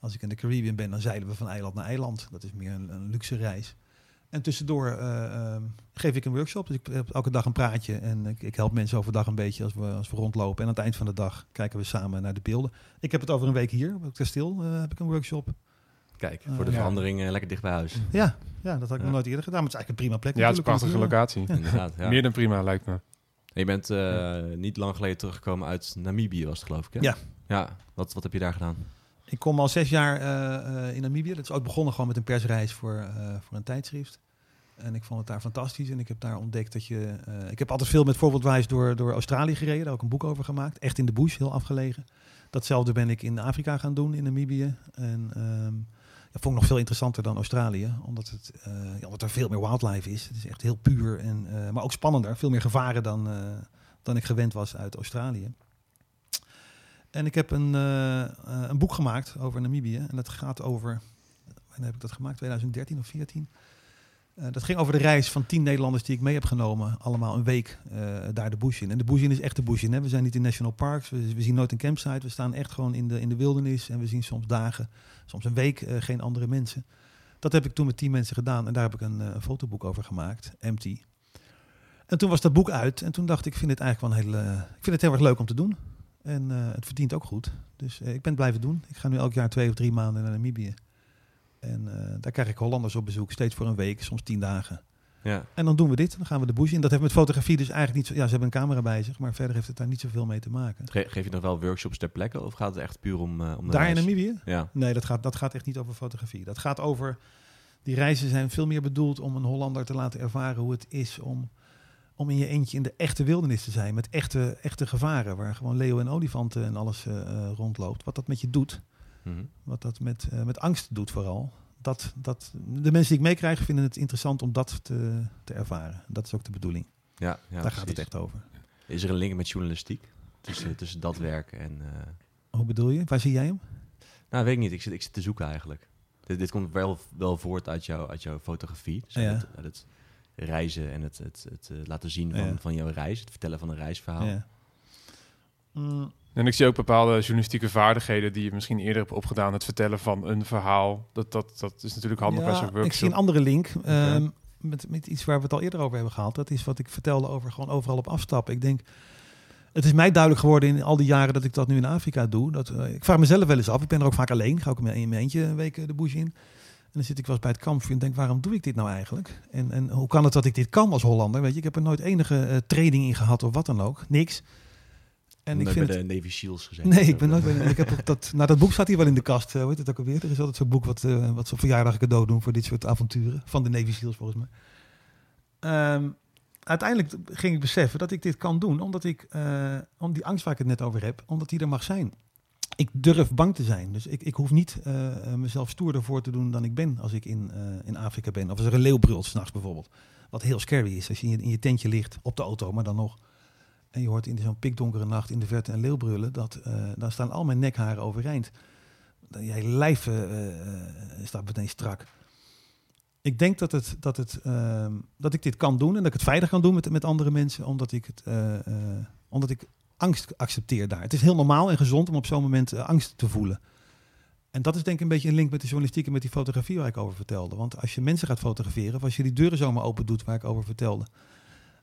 Als ik in de Caribbean ben, dan zeilen we van eiland naar eiland. Dat is meer een luxe reis. En tussendoor uh, uh, geef ik een workshop. Dus ik heb elke dag een praatje. En ik, ik, help mensen overdag een beetje als we, als we rondlopen. En aan het eind van de dag kijken we samen naar de beelden. Ik heb het over een week hier. Op het kasteel uh, heb ik een workshop. Kijk, voor de verandering ja. lekker dicht bij huis. Ja, ja dat had ik ja. nog nooit eerder gedaan. Maar het is eigenlijk een prima plek. Ja, het is een prachtige locatie. Inderdaad, ja. Meer dan prima, lijkt me. En je bent niet lang geleden teruggekomen uit Namibië, was het geloof ik, hè? Ja. Ja, wat, wat heb je daar gedaan? Ik kom al zes jaar uh, in Namibië. Dat is ook begonnen gewoon met een persreis voor, uh, voor een tijdschrift. En ik vond het daar fantastisch. En ik heb daar ontdekt dat je... Ik heb altijd veel met voorbeeldwijs door, door Australië gereden. Daar ook een boek over gemaakt. Echt in de bush, heel afgelegen. Datzelfde ben ik in Afrika gaan doen, in Namibië. En um, dat vond ik nog veel interessanter dan Australië. Omdat, het, ja, omdat er veel meer wildlife is. Het is echt heel puur. En, maar ook spannender. Veel meer gevaren dan, dan ik gewend was uit Australië. En ik heb een, uh, een boek gemaakt over Namibië. En dat gaat over, wanneer heb ik dat gemaakt? 2013 of 14. Uh, dat ging over de reis van tien Nederlanders die ik mee heb genomen. Allemaal een week daar de bush in. En de bush in is echt de bush in. Hè? We zijn niet in national parks. We, zien nooit een campsite. We staan echt gewoon in de, in de wildernis. En we zien soms dagen, soms een week geen andere mensen. Dat heb ik toen met tien mensen gedaan. En daar heb ik een, fotoboek over gemaakt. Empty. En toen was dat boek uit. En toen dacht ik, ik vind het eigenlijk wel een hele... ik vind het heel erg leuk om te doen. En uh, het verdient ook goed. Dus uh, ik ben het blijven doen. Ik ga nu elk jaar twee of drie maanden naar Namibië. En uh, daar krijg ik Hollanders op bezoek, steeds voor een week, soms tien dagen. Ja. En dan doen we dit, dan gaan we de bush in. Dat heeft met fotografie dus eigenlijk niet zo... Ja, ze hebben een camera bij zich, maar verder heeft het daar niet zoveel mee te maken. Ge geef je nog wel workshops ter plekke of gaat het echt puur om, om de Daar reis? in Namibië? Ja. Nee, dat gaat, dat gaat echt niet over fotografie. Dat gaat over... Die reizen zijn veel meer bedoeld om een Hollander te laten ervaren hoe het is om om in je eentje in de echte wildernis te zijn. Met echte, echte gevaren. Waar gewoon leeuwen en olifanten en alles uh, uh, rondloopt. Wat dat met je doet. Mm -hmm. Wat dat met, uh, met angst doet vooral. Dat, dat, de mensen die ik meekrijg vinden het interessant om dat te, te ervaren. Dat is ook de bedoeling. Ja, ja Daar precies. gaat het echt over. Is er een link met journalistiek? Tussen, tussen dat werk en... uh, Hoe bedoel je? Waar zie jij hem? Nou, weet ik niet. Ik zit, ik zit te zoeken eigenlijk. Dit, dit komt wel, wel voort uit, jou, uit jouw fotografie. Dus ja. uit, uit het, reizen en het, het, het, het laten zien van, Ja. van jouw reis, het vertellen van een reisverhaal. Ja. Mm, En ik zie ook bepaalde journalistieke vaardigheden die je misschien eerder hebt opgedaan. Het vertellen van een verhaal. Dat, dat, dat is natuurlijk handig bij ja, zo'n workshop. ik zie een andere link. ehm, met, met iets waar we het al eerder over hebben gehad. Dat is wat ik vertelde over gewoon overal op afstappen. Ik denk, het is mij duidelijk geworden in al die jaren dat ik dat nu in Afrika doe. Dat, eh, ik vraag mezelf wel eens af. Ik ben er ook vaak alleen. Ga ook in mijn eentje een week eh, de bush in. En dan zit ik wel eens bij het kampvuur en denk, waarom doe ik dit nou eigenlijk? En, en hoe kan het dat ik dit kan als Hollander? Weet je, ik heb er nooit enige uh, training in gehad of wat dan ook. Niks. En ik vind bij de Navy Shields gezeten. Nee, ik ben nooit bij ik heb dat, nou, dat boek staat hier wel in de kast. Uh, hoe het ook alweer? Er is altijd zo'n boek wat, uh, wat ze op verjaardag cadeau doen voor dit soort avonturen. Van de Navy Seals volgens mij. Ehm, uiteindelijk ging ik beseffen dat ik dit kan doen. Omdat ik, om die angst waar ik het net over heb, omdat die er mag zijn. Ik durf bang te zijn. Dus ik, ik hoef niet mezelf stoerder voor te doen dan ik ben als ik in, in Afrika ben. Of als er een leeuw brult s'nachts bijvoorbeeld. Wat heel scary is als je in je tentje ligt op de auto, maar dan nog en je hoort in zo'n pikdonkere nacht in de verte een leeuw brullen, dat, uh, dan staan al mijn nekharen overeind. Jij lijf staat meteen strak. Ik denk dat, het, dat, het, ehm, dat ik dit kan doen en dat ik het veilig kan doen met, met andere mensen, omdat ik, het, omdat ik angst accepteer daar. Het is heel normaal en gezond om op zo'n moment angst te voelen. En dat is denk ik een beetje een link met de journalistiek en met die fotografie waar ik over vertelde. Want als je mensen gaat fotograferen, of als je die deuren zomaar open doet waar ik over vertelde,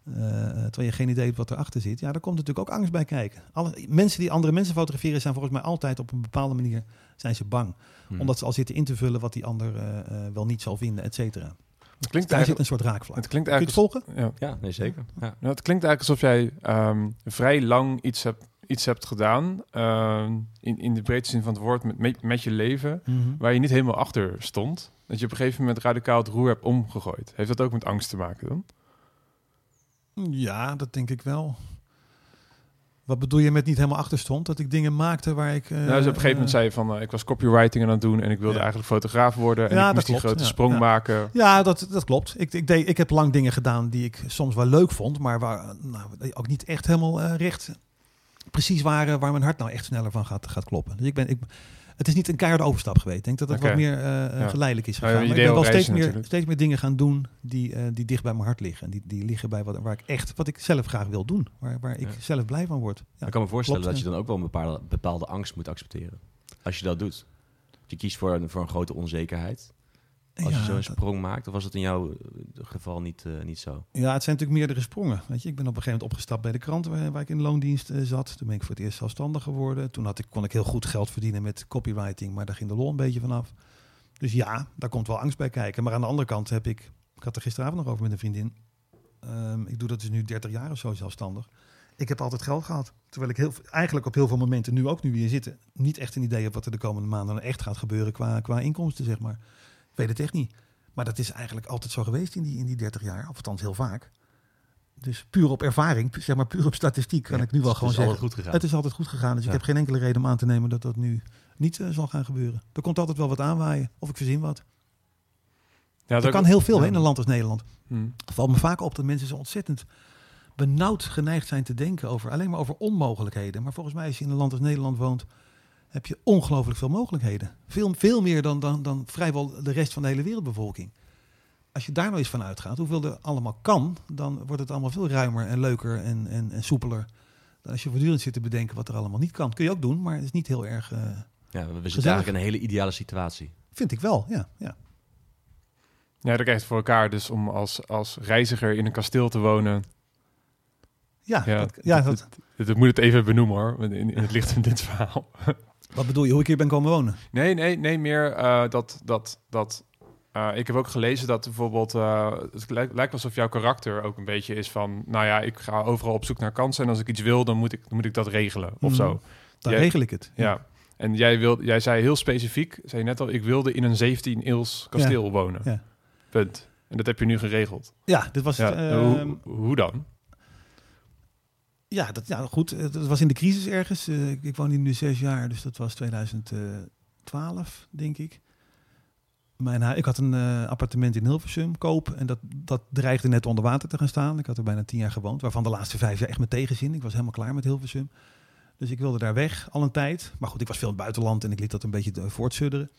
uh, terwijl je geen idee hebt wat erachter zit. Ja, daar komt natuurlijk ook angst bij kijken. Alle, mensen die andere mensen fotograferen zijn volgens mij altijd op een bepaalde manier zijn ze bang. Hmm. Omdat ze al zitten in te vullen wat die ander uh, wel niet zal vinden, et cetera. Het klinkt dus daar zit een soort raakvlak. Het klinkt eigenlijk Kun je het volgen? Ja, ja nee, zeker. Ja. Nou, het klinkt eigenlijk alsof jij um, vrij lang iets hebt, iets hebt gedaan, uh, in, in de breedste zin van het woord, met, met, je leven, mm -hmm. waar je niet helemaal achter stond. Dat je op een gegeven moment radicaal het roer hebt omgegooid. Heeft dat ook met angst te maken dan? Ja, dat denk ik wel. Wat bedoel je met niet helemaal achter stond? Dat ik dingen maakte waar ik... Uh, nou, dus op een gegeven moment zei je van... Uh, ik was copywriting aan het doen... en ik wilde eigenlijk fotograaf worden... en ja, ik moest die grote sprong maken. Ja, dat, dat klopt. Ik, ik, deed, ik heb lang dingen gedaan die ik soms wel leuk vond... maar waar nou, ook niet echt helemaal uh, recht precies waren... waar mijn hart nou echt sneller van gaat, gaat kloppen. Dus ik ben... Ik, het is niet een keiharde overstap geweest. Ik denk dat het wat meer uh, geleidelijk is gegaan. ik ben wel steeds meer, steeds meer dingen gaan doen die, uh, die dicht bij mijn hart liggen. En die, die liggen bij wat, waar ik echt, wat ik zelf graag wil doen. Waar, waar ik zelf blij van word. Ja, ik kan me voorstellen dat je dan ook wel een bepaalde, bepaalde angst moet accepteren. Als je dat doet. Je kiest voor een, voor een grote onzekerheid als je zo'n sprong maakt? Of was het in jouw eh, geval niet, uh, niet zo? Ja, het zijn natuurlijk meerdere sprongen. Weet je, ik ben op een gegeven moment opgestapt bij de krant waar, waar ik in loondienst uh, zat. Toen ben ik voor het eerst zelfstandig geworden. Toen had ik, kon ik heel goed geld verdienen met copywriting, maar daar ging de lol een beetje vanaf. Dus ja, daar komt wel angst bij kijken. Maar aan de andere kant heb ik, ik had er gisteravond nog over met een vriendin. Um, ik doe dat dus nu 30 jaar of zo zelfstandig. Ik heb altijd geld gehad. Terwijl ik heel, eigenlijk op heel veel momenten, nu ook nu we hier zitten, niet echt een idee heb wat er de komende maanden echt gaat gebeuren qua, qua inkomsten, zeg maar weet het echt niet. Maar dat is eigenlijk altijd zo geweest in die, in die 30 jaar, of althans heel vaak. Dus puur op ervaring, zeg maar puur op statistiek, kan ik nu wel gewoon zeggen. Goed gegaan. Het is altijd goed gegaan. Dus ik heb geen enkele reden om aan te nemen dat dat nu niet uh, zal gaan gebeuren. Er komt altijd wel wat aanwaaien, of ik verzin wat. Ja, er kan heel veel in een land als Nederland. Hmm. Valt me vaak op dat mensen zo ontzettend benauwd geneigd zijn te denken over alleen maar over onmogelijkheden. Maar volgens mij, als je in een land als Nederland woont, heb je ongelooflijk veel mogelijkheden. Veel, veel meer dan, dan, dan vrijwel de rest van de hele wereldbevolking. Als je daar nou eens van uitgaat, hoeveel er allemaal kan, dan wordt het allemaal veel ruimer en leuker en, en, en soepeler. Dan als je voortdurend zit te bedenken wat er allemaal niet kan. Kun je ook doen, maar het is niet heel erg. Uh, ja, we zitten eigenlijk in een hele ideale situatie. Vind ik wel, ja. ja. Ja, dat krijgt voor elkaar dus om als, als reiziger in een kasteel te wonen. Ja, ja, dat, ja dat, dat, moet het even benoemen hoor, in, in het licht van dit verhaal. Wat bedoel je, hoe ik hier ben komen wonen? Nee, nee, nee, meer uh, dat, dat, dat uh, ik heb ook gelezen dat bijvoorbeeld, uh, het lijkt, lijkt alsof jouw karakter ook een beetje is van, nou ja, ik ga overal op zoek naar kansen en als ik iets wil, dan moet ik, dan moet ik dat regelen of mm, zo. Dan jij, regel ik het. Ja. En jij, wil, jij zei heel specifiek, zei je net al, ik wilde in een 17 eels kasteel ja. wonen. Ja. Punt. En dat heb je nu geregeld. Ja, dit was het. hoe, hoe dan? Ja, dat, ja, goed. Dat was in de crisis ergens. Uh, ik, woon hier nu zes jaar, dus dat was 2012, denk ik. Mijn ik had een uh, appartement in Hilversum koop en dat, dat dreigde net onder water te gaan staan. Ik had er bijna tien jaar gewoond, waarvan de laatste vijf jaar echt met tegenzin. Ik was helemaal klaar met Hilversum. Dus ik wilde daar weg al een tijd. Maar goed, ik was veel in het buitenland en ik liet dat een beetje voortsudderen.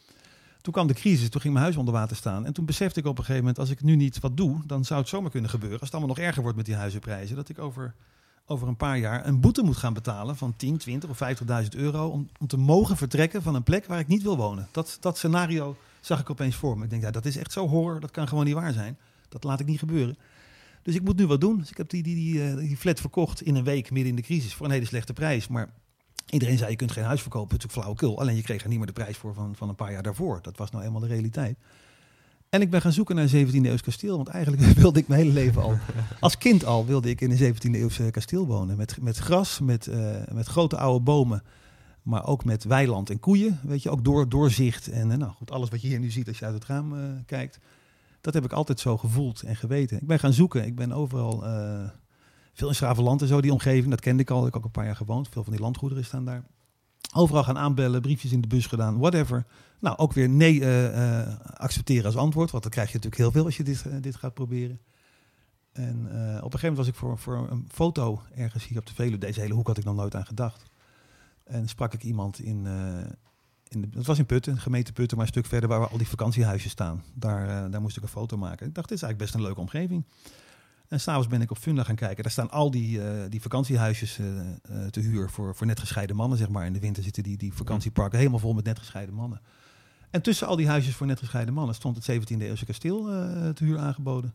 Toen kwam de crisis, toen ging mijn huis onder water staan. En toen besefte ik op een gegeven moment, als ik nu niet wat doe, dan zou het zomaar kunnen gebeuren. Als het allemaal nog erger wordt met die huizenprijzen, dat ik over over een paar jaar een boete moet gaan betalen van 10, 20 of 50.000 euro om, om te mogen vertrekken van een plek waar ik niet wil wonen. Dat, dat scenario zag ik opeens voor me. Ik denk, ja, dat is echt zo horror, dat kan gewoon niet waar zijn. Dat laat ik niet gebeuren. Dus ik moet nu wat doen. Dus ik heb die, die, die, eh, die flat verkocht in een week midden in de crisis voor een hele slechte prijs. Maar iedereen zei, je kunt geen huis verkopen. Het is natuurlijk flauwekul. Alleen je kreeg er niet meer de prijs voor van, van een paar jaar daarvoor. Dat was nou eenmaal de realiteit. En ik ben gaan zoeken naar een 17e eeuws kasteel. Want eigenlijk wilde ik mijn hele leven al, als kind al, wilde ik in een 17e eeuwse kasteel wonen. Met, met gras, met, uh, met grote oude bomen. Maar ook met weiland en koeien. Weet je, ook door, doorzicht. En uh, nou goed, alles wat je hier nu ziet als je uit het raam uh, kijkt. Dat heb ik altijd zo gevoeld en geweten. Ik ben gaan zoeken. Ik ben overal, veel in Schravenland en zo, die omgeving. Dat kende ik al. Ik heb ook een paar jaar gewoond. Veel van die landgoederen staan daar. Overal gaan aanbellen, briefjes in de bus gedaan, whatever. Nou, ook weer nee uh, accepteren als antwoord. Want dan krijg je natuurlijk heel veel als je dit, uh, dit gaat proberen. En op een gegeven moment was ik voor, voor een foto ergens hier op de Veluwe. Deze hele hoek had ik nog nooit aan gedacht. En sprak ik iemand in... in de, was in Putten, gemeente Putten, maar een stuk verder waar al die vakantiehuisjes staan. Daar, daar moest ik een foto maken. Ik dacht, dit is eigenlijk best een leuke omgeving. En s'avonds ben ik op Funda gaan kijken. Daar staan al die, uh, die vakantiehuisjes uh, uh, te huur voor, voor net gescheiden mannen, zeg maar. In de winter zitten die, die vakantieparken helemaal vol met net gescheiden mannen. En tussen al die huisjes voor net gescheiden mannen stond het 17e eeuwse kasteel te huur aangeboden.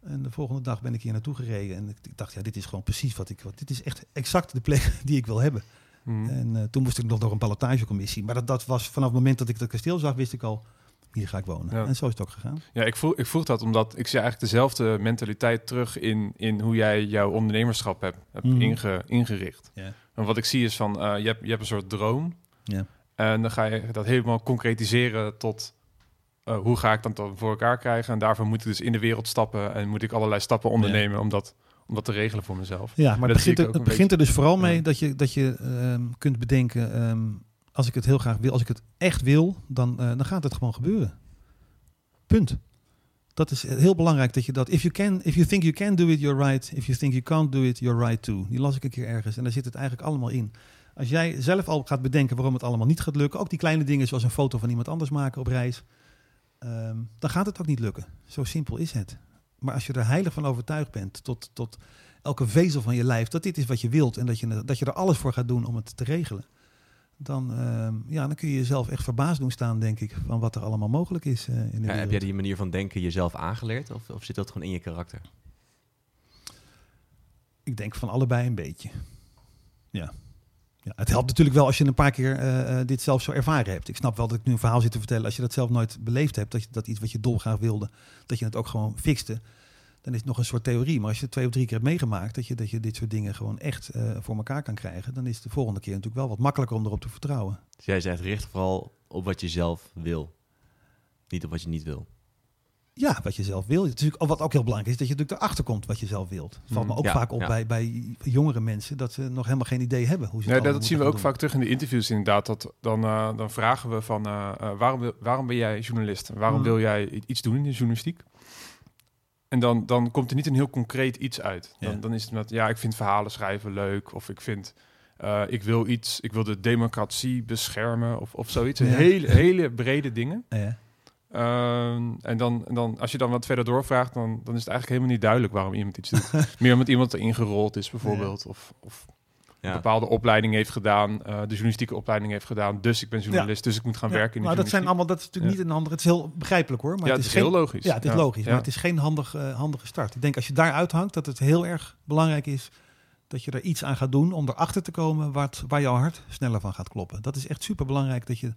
En de volgende dag ben ik hier naartoe gereden. En ik, dacht, ja, dit is gewoon precies wat ik... Wat, dit is echt exact de plek die ik wil hebben. Mm. En toen moest ik nog door een ballotagecommissie. Maar dat, dat was vanaf het moment dat ik het kasteel zag, wist ik al hier ga ik wonen. En zo is het ook gegaan. Ja, ik vroeg, ik vroeg dat omdat ik zie eigenlijk dezelfde mentaliteit terug in, in hoe jij jouw ondernemerschap hebt, hebt mhm. inge, ingericht. En wat ik zie is van, uh, je, hebt, je hebt een soort droom. En dan ga je dat helemaal concretiseren tot uh, hoe ga ik dat voor elkaar krijgen. En daarvoor moet ik dus in de wereld stappen en moet ik allerlei stappen ondernemen om, dat, om dat te regelen voor mezelf. Ja, maar het begint, er, het begint er dus vooral mee dat je, dat je um, kunt bedenken... Um, als ik het heel graag wil, als ik het echt wil, dan, uh, dan gaat het gewoon gebeuren. Punt. Dat is heel belangrijk dat je dat. If you can, if you think you can do it, you're right. If you think you can't do it, you're right too. Die las ik een keer ergens en daar zit het eigenlijk allemaal in. Als jij zelf al gaat bedenken waarom het allemaal niet gaat lukken, ook die kleine dingen zoals een foto van iemand anders maken op reis, um, dan gaat het ook niet lukken. Zo simpel is het. Maar als je er heilig van overtuigd bent, tot, tot elke vezel van je lijf, dat dit is wat je wilt en dat je, dat je er alles voor gaat doen om het te regelen, dan, uh, ja, dan kun je jezelf echt verbaasd doen staan, denk ik, van wat er allemaal mogelijk is. Uh, in de ja, heb jij die manier van denken jezelf aangeleerd of, of zit dat gewoon in je karakter? Ik denk van allebei een beetje. Ja. ja. Het helpt natuurlijk wel als je een paar keer uh, dit zelf zo ervaren hebt. Ik snap wel dat ik nu een verhaal zit te vertellen. Als je dat zelf nooit beleefd hebt, dat, je, dat iets wat je dolgraag wilde, dat je het ook gewoon fixte dan is het nog een soort theorie. Maar als je het twee of drie keer hebt meegemaakt, dat je, dat je dit soort dingen gewoon echt uh, voor elkaar kan krijgen, dan is het de volgende keer natuurlijk wel wat makkelijker om erop te vertrouwen. Dus jij zegt richt vooral op wat je zelf wil, niet op wat je niet wil. Ja, wat je zelf wil. Natuurlijk, wat ook heel belangrijk is, dat je natuurlijk erachter komt wat je zelf wilt. Het valt me mm, ook vaak op bij, bij jongere mensen dat ze nog helemaal geen idee hebben hoe ze nee, Dat zien we ook vaak terug in de interviews inderdaad. Dat, dan, uh, dan vragen we van uh, waarom, waarom ben jij journalist? Waarom mm. wil jij iets doen in de journalistiek? En dan, dan komt er niet een heel concreet iets uit. Dan, dan is het met, ja, ik vind verhalen schrijven leuk. Of ik vind, uh, ik wil iets, ik wil de democratie beschermen. Of, of zoiets. Hele, hele brede dingen. Ja. Uh, en dan, dan, als je dan wat verder doorvraagt, dan, dan is het eigenlijk helemaal niet duidelijk waarom iemand iets doet. Meer omdat iemand erin gerold is, bijvoorbeeld. Of, of een bepaalde opleiding heeft gedaan, uh, de journalistieke opleiding heeft gedaan. Dus ik ben journalist, dus ik moet gaan werken in Maar dat zijn allemaal, dat is natuurlijk niet een handige, het is heel begrijpelijk hoor. Maar ja, het is, het is heel logisch. Ja, het is logisch, maar het is geen handig, uh, handige start. Ik denk als je daar uithangt, dat het heel erg belangrijk is dat je er iets aan gaat doen om erachter te komen wat, waar jouw hart sneller van gaat kloppen. Dat is echt super belangrijk dat je,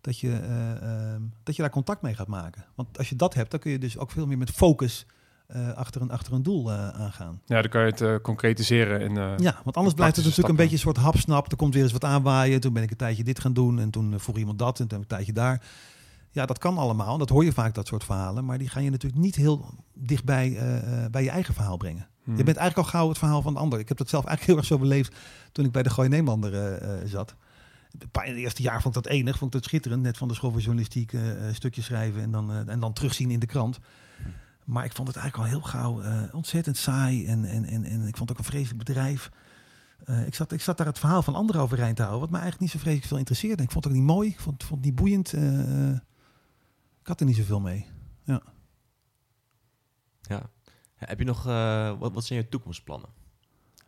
dat, je, uh, dat je daar contact mee gaat maken. Want als je dat hebt, dan kun je dus ook veel meer met focus uh, achter, een, achter een doel uh, aangaan. Ja, dan kan je het uh, concretiseren. In, ja, want anders blijft het natuurlijk een beetje een soort hapsnap. Er komt weer eens wat aanwaaien. Toen ben ik een tijdje dit gaan doen en toen vroeg iemand dat en toen een tijdje daar. Ja, dat kan allemaal. Dat hoor je vaak, dat soort verhalen. Maar die gaan je natuurlijk niet heel dichtbij bij je eigen verhaal brengen. Hmm. Je bent eigenlijk al gauw het verhaal van de ander. Ik heb dat zelf eigenlijk heel erg zo beleefd toen ik bij de Gooi Nederlander zat. In het eerste jaar vond ik dat enig, vond ik dat schitterend. Net van de school voor journalistiek stukjes schrijven en dan, en dan terugzien in de krant. Maar ik vond het eigenlijk al heel gauw uh, ontzettend saai. En, en, en, en ik vond het ook een vreselijk bedrijf. Uh, ik, zat, ik zat daar het verhaal van anderen overeind te houden. Wat me eigenlijk niet zo vreselijk veel interesseerde. Ik vond het ook niet mooi. Ik vond, vond het niet boeiend. Uh, ik had er niet zoveel mee. Ja. Ja. Heb je nog... wat, wat zijn je toekomstplannen?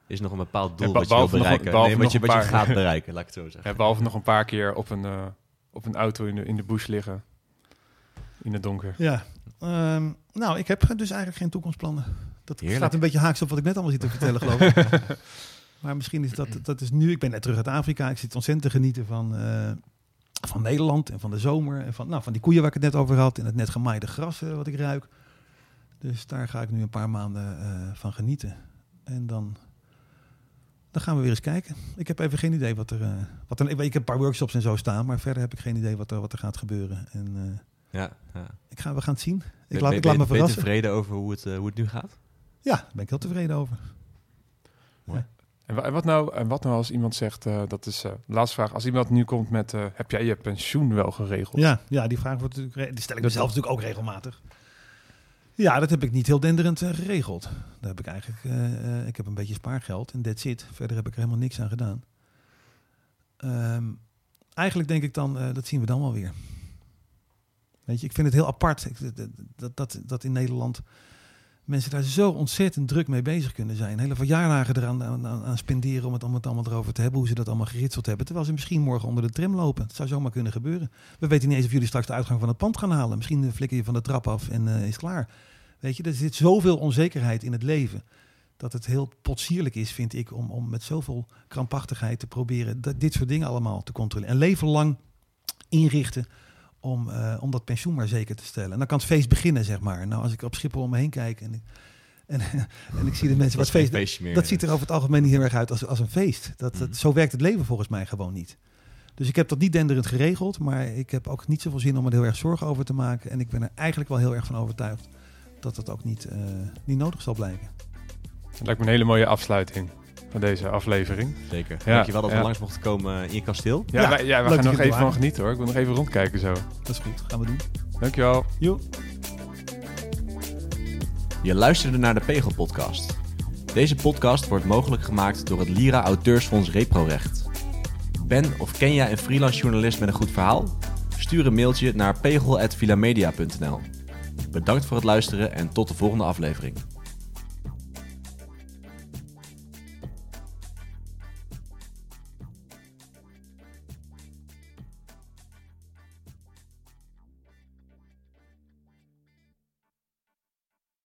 Is er nog een bepaald doel ja, wat je wil bereiken? Nog, nee, wat, je, wat je gaat bereiken, laat ik het zo zeggen. Ja, behalve nog een paar keer op een, op een auto in de, in de bush liggen. In het donker. Ja, Um, nou, ik heb dus eigenlijk geen toekomstplannen. Dat Heerlijk. staat een beetje haaks op wat ik net allemaal zit te vertellen, geloof ik. maar misschien is dat, dat is nu. Ik ben net terug uit Afrika. Ik zit ontzettend te genieten van, uh, van Nederland en van de zomer. En van, nou, van die koeien waar ik het net over had. En het net gemaaide gras wat ik ruik. Dus daar ga ik nu een paar maanden van genieten. En dan dan gaan we weer eens kijken. Ik heb even geen idee wat er. Wat er ik heb een paar workshops en zo staan, maar verder heb ik geen idee wat er, wat er gaat gebeuren. En, ja, ja. Ik, ga, we gaan het zien. Ik laat, ik laat me verrassen. Ben je tevreden over hoe het, uh, hoe het nu gaat? Ja, daar ben ik heel tevreden over. Mooi. En wat nou, en wat nou als iemand zegt, dat is de laatste vraag, als iemand nu komt met, heb jij je pensioen wel geregeld? Ja, ja die vraag wordt natuurlijk, die stel ik mezelf natuurlijk ook regelmatig. Ja, dat heb ik niet heel denderend uh, geregeld. Daar heb ik eigenlijk, uh, ik heb een beetje spaargeld en that's it. Verder heb ik er helemaal niks aan gedaan. Um, eigenlijk denk ik dan, dat zien we dan wel weer. Weet je, ik vind het heel apart dat, dat, dat in Nederland mensen daar zo ontzettend druk mee bezig kunnen zijn. Hele verjaardagen eraan aan, aan, spenderen om het, om het allemaal erover te hebben, hoe ze dat allemaal geritseld hebben. Terwijl ze misschien morgen onder de tram lopen. Het zou zomaar kunnen gebeuren. We weten niet eens of jullie straks de uitgang van het pand gaan halen. Misschien flikker je van de trap af en uh, is klaar. Weet je, er zit zoveel onzekerheid in het leven. Dat het heel potsierlijk is, vind ik, om, om met zoveel krampachtigheid te proberen dat, dit soort dingen allemaal te controleren. Een leven lang inrichten om, uh, om dat pensioen maar zeker te stellen. En dan kan het feest beginnen, zeg maar. Nou, als ik op Schiphol om me heen kijk en ik, en, en ik zie de mensen wat feest. Meer, dat ziet er over het algemeen niet heel erg uit als, als een feest. Dat, dat, mhm. zo werkt het leven volgens mij gewoon niet. Dus ik heb dat niet denderend geregeld, maar ik heb ook niet zoveel zin om er heel erg zorgen over te maken. En ik ben er eigenlijk wel heel erg van overtuigd dat het ook niet, uh, niet nodig zal blijken. Dat lijkt me een hele mooie afsluiting van deze aflevering. Zeker. Ja, Dankjewel dat we langs mochten komen in je kasteel. Ja, ja, wij, ja we gaan nog even van genieten hoor. Ik wil nog even rondkijken zo. Dat is goed, gaan we doen. Dankjewel. Jo. Je luisterde naar de Pegel podcast. Deze podcast wordt mogelijk gemaakt door het Lira Auteursfonds Reprorecht. Ben of ken jij een freelance journalist met een goed verhaal? Stuur een mailtje naar pegel.vilamedia.nl Bedankt voor het luisteren en tot de volgende aflevering.